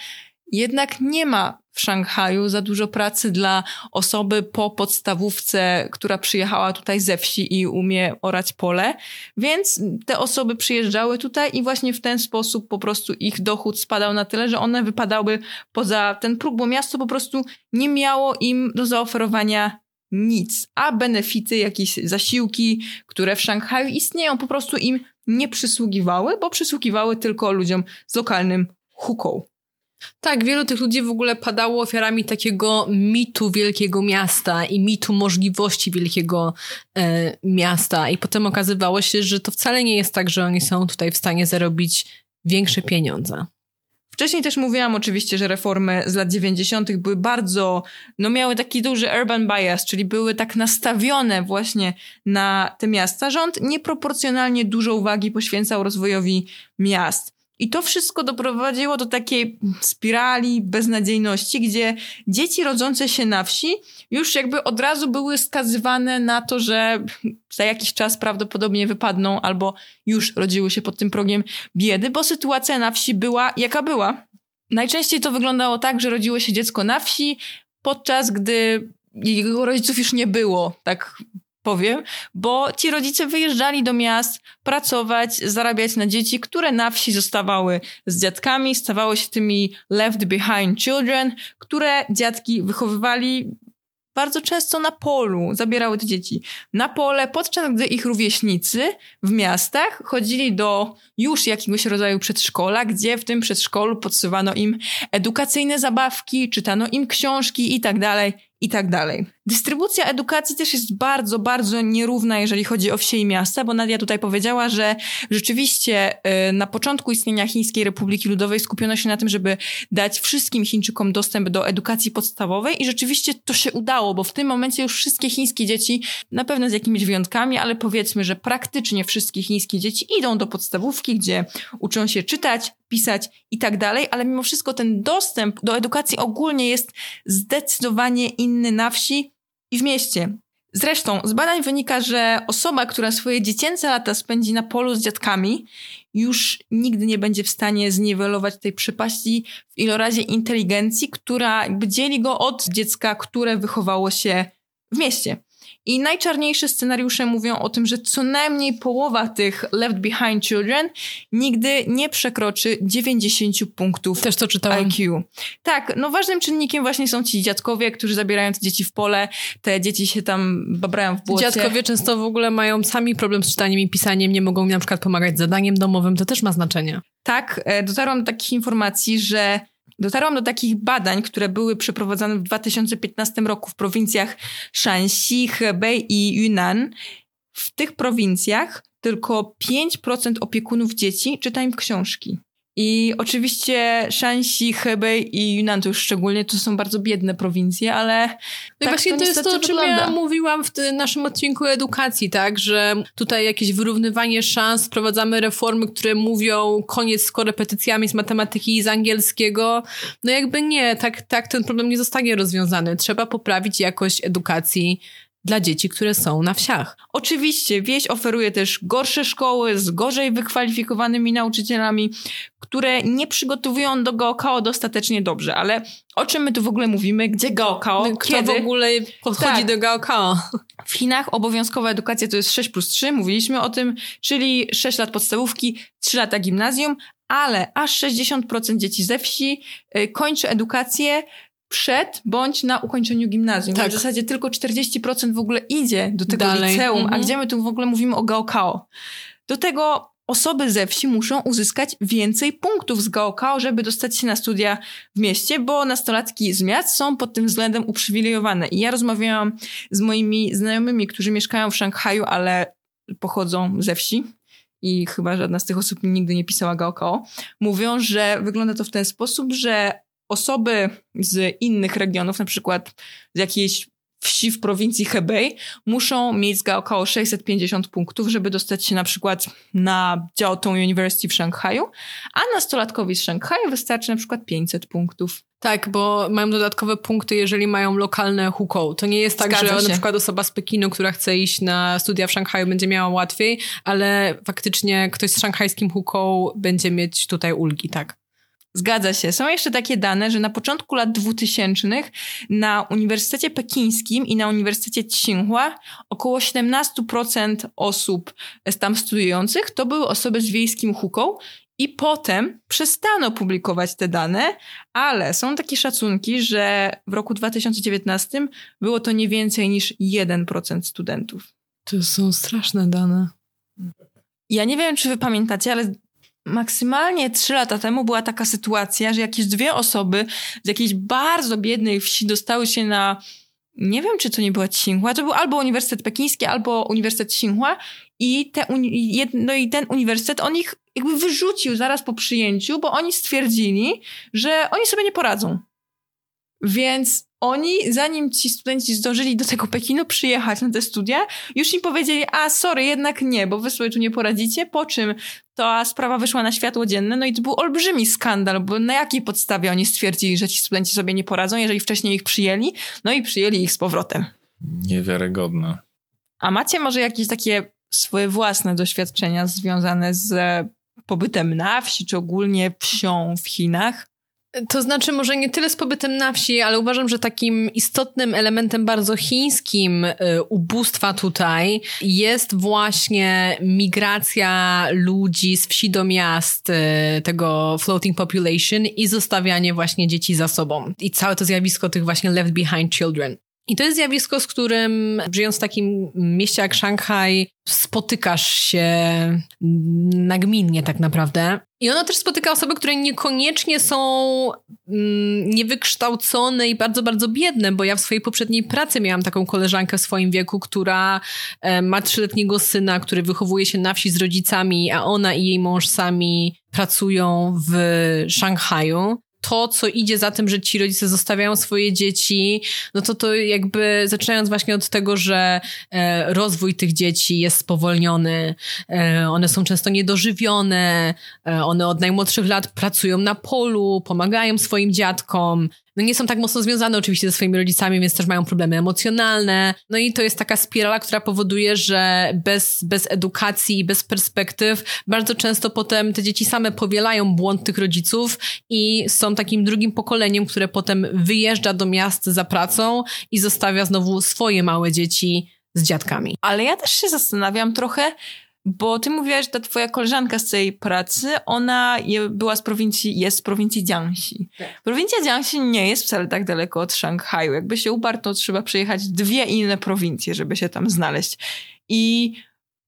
jednak nie ma w Szanghaju za dużo pracy dla osoby po podstawówce, która przyjechała tutaj ze wsi i umie orać pole. Więc te osoby przyjeżdżały tutaj i właśnie w ten sposób po prostu ich dochód spadał na tyle, że one wypadały poza ten próg, bo miasto po prostu nie miało im do zaoferowania nic, a benefity, jakieś zasiłki, które w Szanghaju istnieją, po prostu im nie przysługiwały, bo przysługiwały tylko ludziom z lokalnym huką. Tak, wielu tych ludzi w ogóle padało ofiarami takiego mitu wielkiego miasta i mitu możliwości wielkiego e, miasta. I potem okazywało się, że to wcale nie jest tak, że oni są tutaj w stanie zarobić większe pieniądze. Wcześniej też mówiłam oczywiście, że reformy z lat 90. były bardzo, no miały taki duży urban bias, czyli były tak nastawione właśnie na te miasta. Rząd nieproporcjonalnie dużo uwagi poświęcał rozwojowi miast. I to wszystko doprowadziło do takiej spirali beznadziejności, gdzie dzieci rodzące się na wsi już jakby od razu były skazywane na to, że za jakiś czas prawdopodobnie wypadną albo już rodziły się pod tym progiem biedy, bo sytuacja na wsi była jaka była. Najczęściej to wyglądało tak, że rodziło się dziecko na wsi, podczas gdy jego rodziców już nie było, tak powiem, bo ci rodzice wyjeżdżali do miast pracować, zarabiać na dzieci, które na wsi zostawały z dziadkami, stawały się tymi left behind children, które dziadki wychowywali bardzo często na polu zabierały te dzieci na pole, podczas gdy ich rówieśnicy w miastach chodzili do już jakiegoś rodzaju przedszkola, gdzie w tym przedszkolu podsuwano im edukacyjne zabawki, czytano im książki i tak dalej, i tak dalej. Dystrybucja edukacji też jest bardzo, bardzo nierówna, jeżeli chodzi o wsie i miasta, bo Nadia tutaj powiedziała, że rzeczywiście y, na początku istnienia Chińskiej Republiki Ludowej skupiono się na tym, żeby dać wszystkim Chińczykom dostęp do edukacji podstawowej i rzeczywiście to się udało, bo w tym momencie już wszystkie chińskie dzieci, na pewno z jakimiś wyjątkami, ale powiedzmy, że praktycznie wszystkie chińskie dzieci idą do podstawówki, gdzie uczą się czytać, pisać i tak dalej, ale mimo wszystko ten dostęp do edukacji ogólnie jest zdecydowanie inny na wsi i w mieście. Zresztą z badań wynika, że osoba, która swoje dziecięce lata spędzi na polu z dziadkami, już nigdy nie będzie w stanie zniwelować tej przepaści w ilorazie inteligencji, która jakby dzieli go od dziecka, które wychowało się w mieście. I najczarniejsze scenariusze mówią o tym, że co najmniej połowa tych Left Behind Children nigdy nie przekroczy 90 punktów Też to czytałam. IQ. Tak, no ważnym czynnikiem właśnie są ci dziadkowie, którzy zabierają te dzieci w pole, te dzieci się tam babrają w błocie. Dziadkowie często w ogóle mają sami problem z czytaniem i pisaniem, nie mogą mi na przykład pomagać z zadaniem domowym, to też ma znaczenie. Tak, e, dotarłam do takich informacji, że dotarłam do takich badań, które były przeprowadzane w 2015 roku w prowincjach Shanxi, Hebei i Yunnan. W tych prowincjach tylko 5% opiekunów dzieci czyta im książki. I oczywiście Shanxi, Hebei i Yunnan to już szczególnie to są bardzo biedne prowincje, ale No tak właśnie to, jest niestety to, o czym wygląda. ja mówiłam w naszym odcinku edukacji, tak, że tutaj jakieś wyrównywanie szans, wprowadzamy reformy, które mówią koniec z korepetycjami z matematyki i z angielskiego. No jakby nie, tak, tak ten problem nie zostanie rozwiązany. Trzeba poprawić jakość edukacji dla dzieci, które są na wsiach. Oczywiście wieś oferuje też gorsze szkoły z gorzej wykwalifikowanymi nauczycielami, które nie przygotowują do Gaokao dostatecznie dobrze. Ale o czym my tu w ogóle mówimy? Gdzie Gaokao? No, Kto Kiedy? w ogóle podchodzi Tak. do Gaokao? W Chinach obowiązkowa edukacja to jest 6 plus 3, mówiliśmy o tym, czyli 6 lat podstawówki, 3 lata gimnazjum, ale aż 60% dzieci ze wsi y, kończy edukację przed bądź na ukończeniu gimnazjum. Tak. W zasadzie tylko 40% w ogóle idzie do tego Dalej. liceum, a Mhm. gdzie my tu w ogóle mówimy o Gaokao? Do tego osoby ze wsi muszą uzyskać więcej punktów z Gaokao, żeby dostać się na studia w mieście, bo nastolatki z miast są pod tym względem uprzywilejowane. I ja rozmawiałam z moimi znajomymi, którzy mieszkają w Szanghaju, ale pochodzą ze wsi i chyba żadna z tych osób nigdy nie pisała Gaokao, mówią, że wygląda to w ten sposób, że osoby z innych regionów, na przykład z jakiejś wsi w prowincji Hebei, muszą mieć z Gaokao 650 punktów, żeby dostać się na przykład na Jiaotong University w Szanghaju, a nastolatkowi z Szanghaju wystarczy na przykład 500 punktów. Tak, bo mają dodatkowe punkty, jeżeli mają lokalne hukou. To nie jest tak, Zgadza że się. na przykład osoba z Pekinu, która chce iść na studia w Szanghaju, będzie miała łatwiej, ale faktycznie ktoś z szanghajskim hukou będzie mieć tutaj ulgi, tak. Zgadza się. Są jeszcze takie dane, że na początku lat 2000 na Uniwersytecie Pekińskim i na Uniwersytecie Tsinghua około 17% osób tam studiujących to były osoby z wiejskim huką i potem przestano publikować te dane, ale są takie szacunki, że w roku 2019 było to nie więcej niż 1% studentów. To są straszne dane. Ja nie wiem, czy wy pamiętacie, ale maksymalnie trzy lata temu była taka sytuacja, że jakieś dwie osoby z jakiejś bardzo biednej wsi dostały się na. Nie wiem, czy to nie była Tsinghua. To był albo Uniwersytet Pekiński, albo Uniwersytet Tsinghua. I, te uni- no i ten uniwersytet on ich jakby wyrzucił zaraz po przyjęciu, bo oni stwierdzili, że oni sobie nie poradzą. Więc oni, zanim ci studenci zdążyli do tego Pekinu przyjechać na te studia, już im powiedzieli, a sorry, jednak nie, bo wy sobie tu nie poradzicie, po czym ta sprawa wyszła na światło dzienne, no i to był olbrzymi skandal, bo na jakiej podstawie oni stwierdzili, że ci studenci sobie nie poradzą, jeżeli wcześniej ich przyjęli, no i przyjęli ich z powrotem. Niewiarygodne. A macie może jakieś takie swoje własne doświadczenia związane z pobytem na wsi, czy ogólnie wsią w Chinach? To znaczy, może nie tyle z pobytem na wsi, ale uważam, że takim istotnym elementem bardzo chińskim y, ubóstwa tutaj jest właśnie migracja ludzi z wsi do miast, y, tego floating population i zostawianie właśnie dzieci za sobą. I całe to zjawisko tych właśnie left behind children. I to jest zjawisko, z którym żyjąc w takim mieście jak Szanghaj, spotykasz się nagminnie tak naprawdę. I ono też spotyka osoby, które niekoniecznie są mm, niewykształcone i bardzo, bardzo biedne, bo ja w swojej poprzedniej pracy miałam taką koleżankę w swoim wieku, która e, ma trzyletniego syna, który wychowuje się na wsi z rodzicami, a ona i jej mąż sami pracują w Szanghaju to, co idzie za tym, że ci rodzice zostawiają swoje dzieci, no to to jakby zaczynając właśnie od tego, że e, rozwój tych dzieci jest spowolniony, e, one są często niedożywione, e, one od najmłodszych lat pracują na polu, pomagają swoim dziadkom, no nie są tak mocno związane oczywiście ze swoimi rodzicami, więc też mają problemy emocjonalne. No i to jest taka spirala, która powoduje, że bez, bez edukacji i bez perspektyw bardzo często potem te dzieci same powielają błąd tych rodziców i są takim drugim pokoleniem, które potem wyjeżdża do miast za pracą i zostawia znowu swoje małe dzieci z dziadkami. Ale ja też się zastanawiam trochę, bo ty mówiłaś, że ta twoja koleżanka z tej pracy, ona była z prowincji, jest z prowincji Jiangxi. Tak. Prowincja Jiangxi nie jest wcale tak daleko od Szanghaju. Jakby się uparł, to trzeba przejechać dwie inne prowincje, żeby się tam znaleźć. I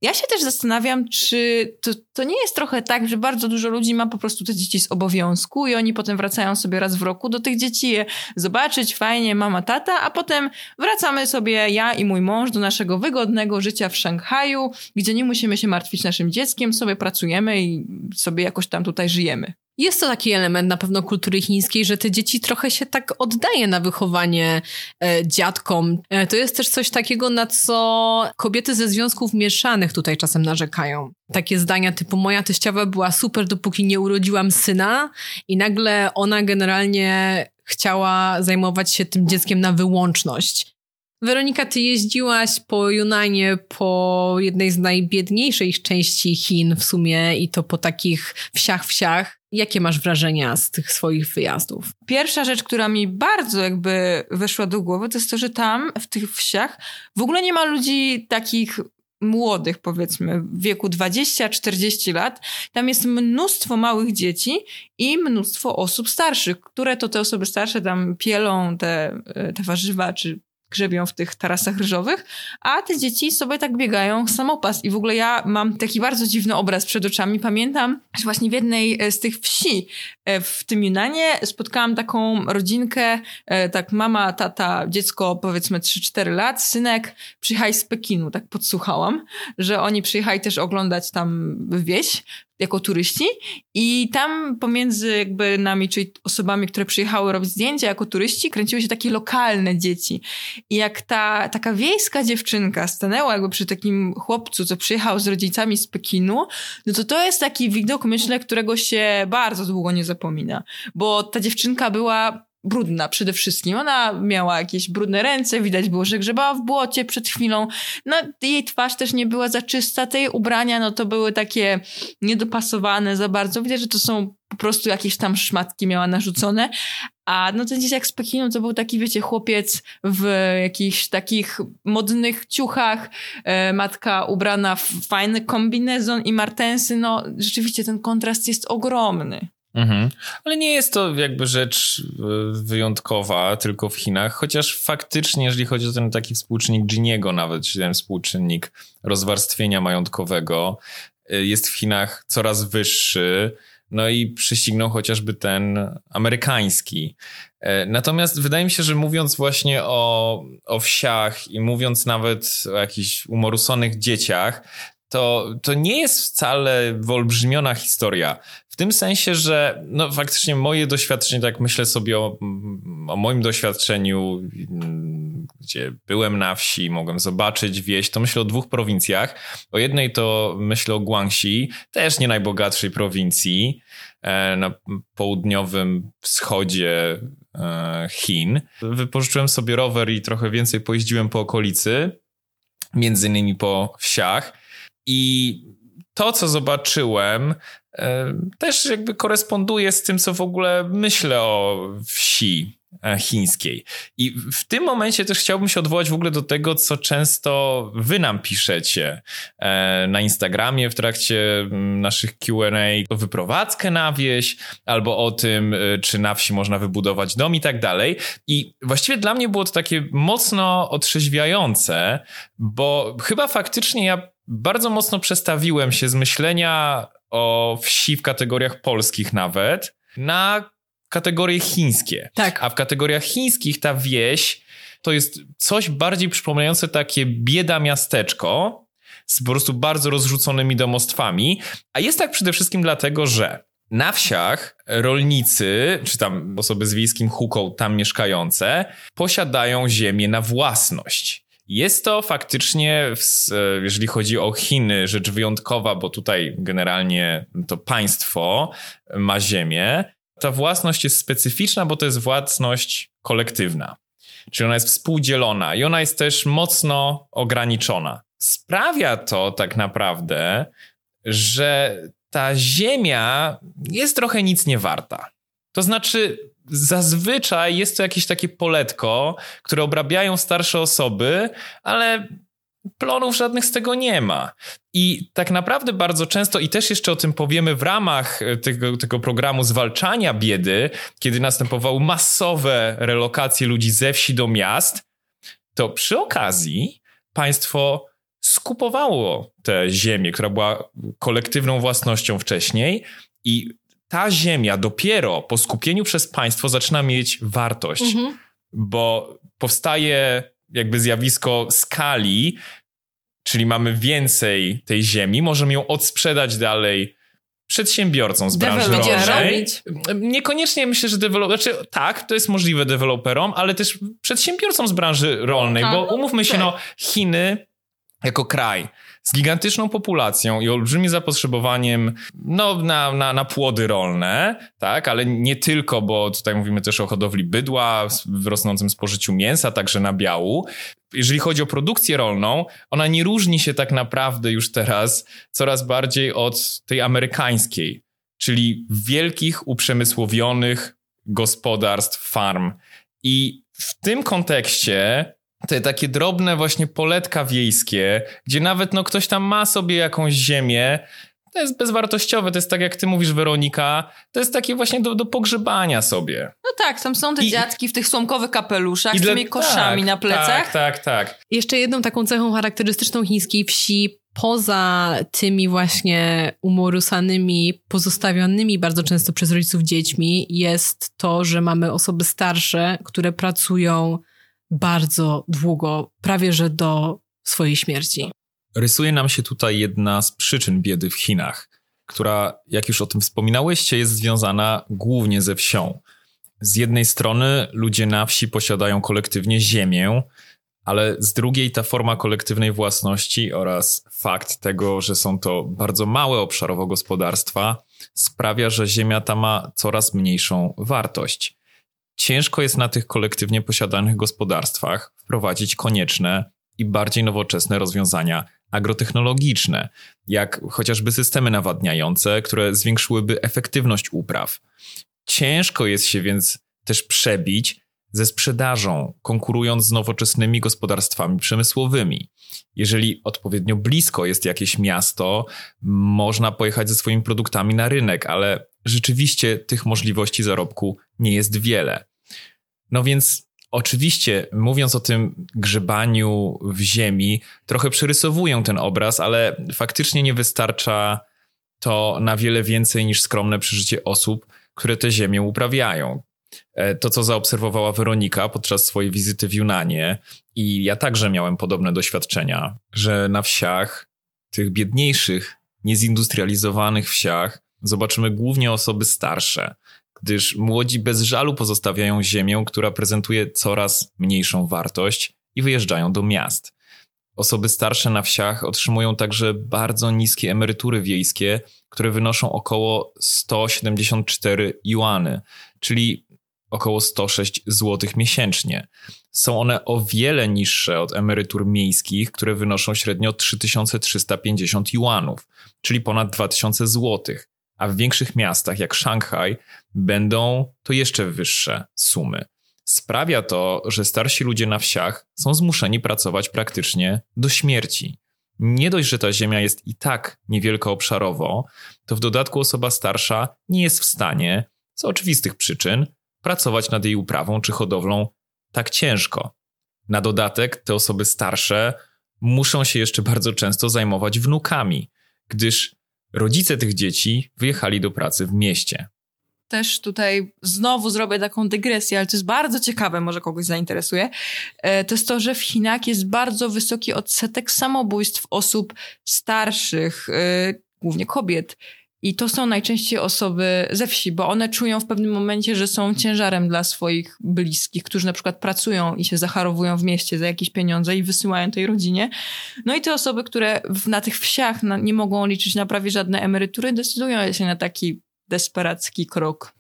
ja się też zastanawiam, czy to, to nie jest trochę tak, że bardzo dużo ludzi ma po prostu te dzieci z obowiązku i oni potem wracają sobie raz w roku do tych dzieci je zobaczyć, fajnie, mama, tata, a potem wracamy sobie ja i mój mąż do naszego wygodnego życia w Szanghaju, gdzie nie musimy się martwić naszym dzieckiem, sobie pracujemy i sobie jakoś tam tutaj żyjemy. Jest to taki element na pewno kultury chińskiej, że te dzieci trochę się tak oddaje na wychowanie e, dziadkom. E, to jest też coś takiego, na co kobiety ze związków mieszanych tutaj czasem narzekają. Takie zdania typu moja teściowa była super, dopóki nie urodziłam syna i nagle ona generalnie chciała zajmować się tym dzieckiem na wyłączność. Weronika, ty jeździłaś po Junanie, po jednej z najbiedniejszych części Chin w sumie i to po takich wsiach, wsiach. Jakie masz wrażenia z tych swoich wyjazdów? Pierwsza rzecz, która mi bardzo jakby weszła do głowy, to jest to, że tam w tych wsiach w ogóle nie ma ludzi takich młodych, powiedzmy, w wieku 20-40 lat. Tam jest mnóstwo małych dzieci i mnóstwo osób starszych, które to te osoby starsze tam pielą te, te warzywa, czy grzebią w tych tarasach ryżowych, a te dzieci sobie tak biegają samopas. I w ogóle ja mam taki bardzo dziwny obraz przed oczami. Pamiętam, że właśnie w jednej e, z tych wsi e, w tym Junanie spotkałam taką rodzinkę, e, tak mama, tata, dziecko powiedzmy 3-4 lat, synek przyjechali z Pekinu, tak podsłuchałam, że oni przyjechali też oglądać tam wieś jako turyści i tam pomiędzy jakby nami, czyli osobami, które przyjechały robić zdjęcia jako turyści, kręciły się takie lokalne dzieci. I jak ta taka wiejska dziewczynka stanęła jakby przy takim chłopcu, co przyjechał z rodzicami z Pekinu, no to to jest taki widok, myślę, którego się bardzo długo nie zapomina. Bo ta dziewczynka była brudna przede wszystkim. Ona miała jakieś brudne ręce, widać było, że grzebała w błocie przed chwilą. No, jej twarz też nie była za czysta, te jej ubrania, no to były takie niedopasowane za bardzo. Widać, że to są po prostu jakieś tam szmatki miała narzucone. A no ten dzieciak z Pekinu to był taki, wiecie, chłopiec w jakichś takich modnych ciuchach, e, matka ubrana w fajny kombinezon i martensy. No rzeczywiście ten kontrast jest ogromny. Mhm. Ale nie jest to jakby rzecz e, wyjątkowa tylko w Chinach, chociaż faktycznie, jeżeli chodzi o ten taki współczynnik Giniego nawet, czyli ten współczynnik rozwarstwienia majątkowego, e, jest w Chinach coraz wyższy. No i prześcignął chociażby ten amerykański. E, natomiast wydaje mi się, że mówiąc właśnie o, o wsiach i mówiąc nawet o jakichś umorusonych dzieciach, to, to nie jest wcale wyolbrzymiona historia tym sensie, że no faktycznie moje doświadczenie, tak myślę sobie o, o moim doświadczeniu, gdzie byłem na wsi, mogłem zobaczyć wieś, to myślę o dwóch prowincjach. O jednej to myślę o Guangxi, też nie najbogatszej prowincji, e, na południowym wschodzie e, Chin. Wypożyczyłem sobie rower i trochę więcej pojeździłem po okolicy, między innymi po wsiach. I to, co zobaczyłem, e, też jakby koresponduje z tym, co w ogóle myślę o wsi e, chińskiej. I w tym momencie też chciałbym się odwołać w ogóle do tego, co często wy nam piszecie e, na Instagramie w trakcie mm, naszych Q&A, o wyprowadzkę na wieś, albo o tym, czy na wsi można wybudować dom i tak dalej. I właściwie dla mnie było to takie mocno otrzeźwiające, bo chyba faktycznie ja bardzo mocno przestawiłem się z myślenia o wsi w kategoriach polskich nawet na kategorie chińskie. Tak. A w kategoriach chińskich ta wieś to jest coś bardziej przypominające takie bieda miasteczko z po prostu bardzo rozrzuconymi domostwami. A jest tak przede wszystkim dlatego, że na wsiach rolnicy, czy tam osoby z wiejskim huką tam mieszkające, posiadają ziemię na własność. Jest to faktycznie, jeżeli chodzi o Chiny, rzecz wyjątkowa, bo tutaj generalnie to państwo ma ziemię. Ta własność jest specyficzna, bo to jest własność kolektywna. Czyli ona jest współdzielona i ona jest też mocno ograniczona. Sprawia to tak naprawdę, że ta ziemia jest trochę nic nie warta. To znaczy, zazwyczaj jest to jakieś takie poletko, które obrabiają starsze osoby, ale plonów żadnych z tego nie ma. I tak naprawdę bardzo często, i też jeszcze o tym powiemy w ramach tego, tego programu zwalczania biedy, kiedy następowały masowe relokacje ludzi ze wsi do miast, to przy okazji państwo skupowało tę ziemię, która była kolektywną własnością wcześniej i ta ziemia dopiero po skupieniu przez państwo zaczyna mieć wartość, mhm. bo powstaje jakby zjawisko skali, czyli mamy więcej tej ziemi, możemy ją odsprzedać dalej przedsiębiorcom z branży rolnej. Niekoniecznie myślę, że deweloper, znaczy tak, to jest możliwe deweloperom, ale też przedsiębiorcom z branży rolnej, tak, bo umówmy się, no Chiny jako kraj z gigantyczną populacją i olbrzymim zapotrzebowaniem no, na, na, na płody rolne, tak, ale nie tylko, bo tutaj mówimy też o hodowli bydła, w rosnącym spożyciu mięsa, także nabiału. Jeżeli chodzi o produkcję rolną, ona nie różni się tak naprawdę już teraz coraz bardziej od tej amerykańskiej, czyli wielkich, uprzemysłowionych gospodarstw, farm. I w tym kontekście te takie drobne właśnie poletka wiejskie, gdzie nawet no ktoś tam ma sobie jakąś ziemię, to jest bezwartościowe, to jest tak jak ty mówisz Weronika, to jest takie właśnie do, do pogrzebania sobie. No tak, tam są te I, dziadki w tych słomkowych kapeluszach z tymi koszami tak, na plecach. Tak, tak, tak. Jeszcze jedną taką cechą charakterystyczną chińskiej wsi poza tymi właśnie umorusanymi, pozostawionymi bardzo często przez rodziców dziećmi jest to, że mamy osoby starsze, które pracują bardzo długo, prawie że do swojej śmierci. Rysuje nam się tutaj jedna z przyczyn biedy w Chinach, która, jak już o tym wspominałyście, jest związana głównie ze wsią. Z jednej strony ludzie na wsi posiadają kolektywnie ziemię, ale z drugiej ta forma kolektywnej własności oraz fakt tego, że są to bardzo małe obszarowo gospodarstwa, sprawia, że ziemia ta ma coraz mniejszą wartość ciężko jest na tych kolektywnie posiadanych gospodarstwach wprowadzić konieczne i bardziej nowoczesne rozwiązania agrotechnologiczne, jak chociażby systemy nawadniające, które zwiększyłyby efektywność upraw. Ciężko jest się więc też przebić ze sprzedażą, konkurując z nowoczesnymi gospodarstwami przemysłowymi. Jeżeli odpowiednio blisko jest jakieś miasto, można pojechać ze swoimi produktami na rynek, ale rzeczywiście tych możliwości zarobku nie jest wiele. No więc oczywiście, mówiąc o tym grzebaniu w ziemi, trochę przerysowuję ten obraz, ale faktycznie nie wystarcza to na wiele więcej niż skromne przeżycie osób, które tę ziemię uprawiają. E, to, co zaobserwowała Weronika podczas swojej wizyty w Junanie, i ja także miałem podobne doświadczenia, że na wsiach, tych biedniejszych, niezindustrializowanych wsiach, zobaczymy głównie osoby starsze, gdyż młodzi bez żalu pozostawiają ziemię, która prezentuje coraz mniejszą wartość i wyjeżdżają do miast. Osoby starsze na wsiach otrzymują także bardzo niskie emerytury wiejskie, które wynoszą około 174 juany, czyli około 106 zł miesięcznie. Są one o wiele niższe od emerytur miejskich, które wynoszą średnio 3350 juanów, czyli ponad 2000 złotych a w większych miastach jak Szanghaj będą to jeszcze wyższe sumy. Sprawia to, że starsi ludzie na wsiach są zmuszeni pracować praktycznie do śmierci. Nie dość, że ta ziemia jest i tak niewielka obszarowo, to w dodatku osoba starsza nie jest w stanie, z oczywistych przyczyn, pracować nad jej uprawą czy hodowlą tak ciężko. Na dodatek te osoby starsze muszą się jeszcze bardzo często zajmować wnukami, gdyż rodzice tych dzieci wyjechali do pracy w mieście. Też tutaj znowu zrobię taką dygresję, ale to jest bardzo ciekawe, może kogoś zainteresuje. E, to jest to, że w Chinach jest bardzo wysoki odsetek samobójstw osób starszych, e, głównie kobiet. I to są najczęściej osoby ze wsi, bo one czują w pewnym momencie, że są ciężarem dla swoich bliskich, którzy na przykład pracują i się zacharowują w mieście za jakieś pieniądze i wysyłają tej rodzinie. No i te osoby, które w, na tych wsiach na, nie mogą liczyć na prawie żadne emerytury, decydują się na taki desperacki krok.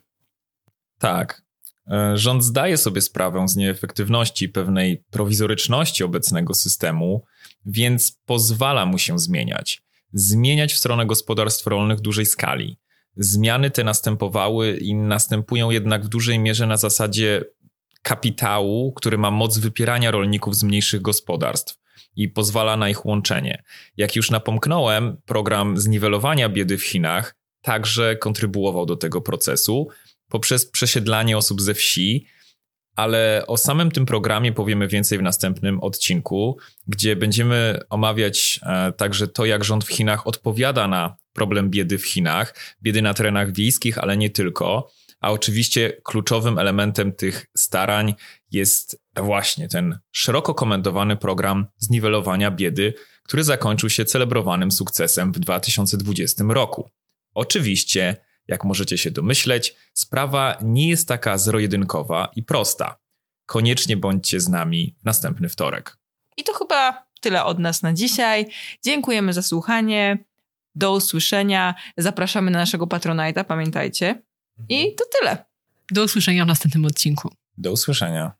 Tak. E, rząd zdaje sobie sprawę z nieefektywności pewnej prowizoryczności obecnego systemu, więc pozwala mu się zmieniać. Zmieniać w stronę gospodarstw rolnych dużej skali. Zmiany te następowały i następują jednak w dużej mierze na zasadzie kapitału, który ma moc wypierania rolników z mniejszych gospodarstw i pozwala na ich łączenie. Jak już napomknąłem, program zniwelowania biedy w Chinach także kontrybuował do tego procesu poprzez przesiedlanie osób ze wsi, ale o samym tym programie powiemy więcej w następnym odcinku, gdzie będziemy omawiać e, także to, jak rząd w Chinach odpowiada na problem biedy w Chinach, biedy na terenach wiejskich, ale nie tylko. A oczywiście kluczowym elementem tych starań jest właśnie ten szeroko komentowany program zniwelowania biedy, który zakończył się celebrowanym sukcesem w 2020 roku. Oczywiście, jak możecie się domyśleć, sprawa nie jest taka zero-jedynkowa i prosta. Koniecznie bądźcie z nami w następny wtorek. I to chyba tyle od nas na dzisiaj. Dziękujemy za słuchanie. Do usłyszenia. Zapraszamy na naszego Patronite'a, pamiętajcie. I to tyle. Do usłyszenia w następnym odcinku. Do usłyszenia.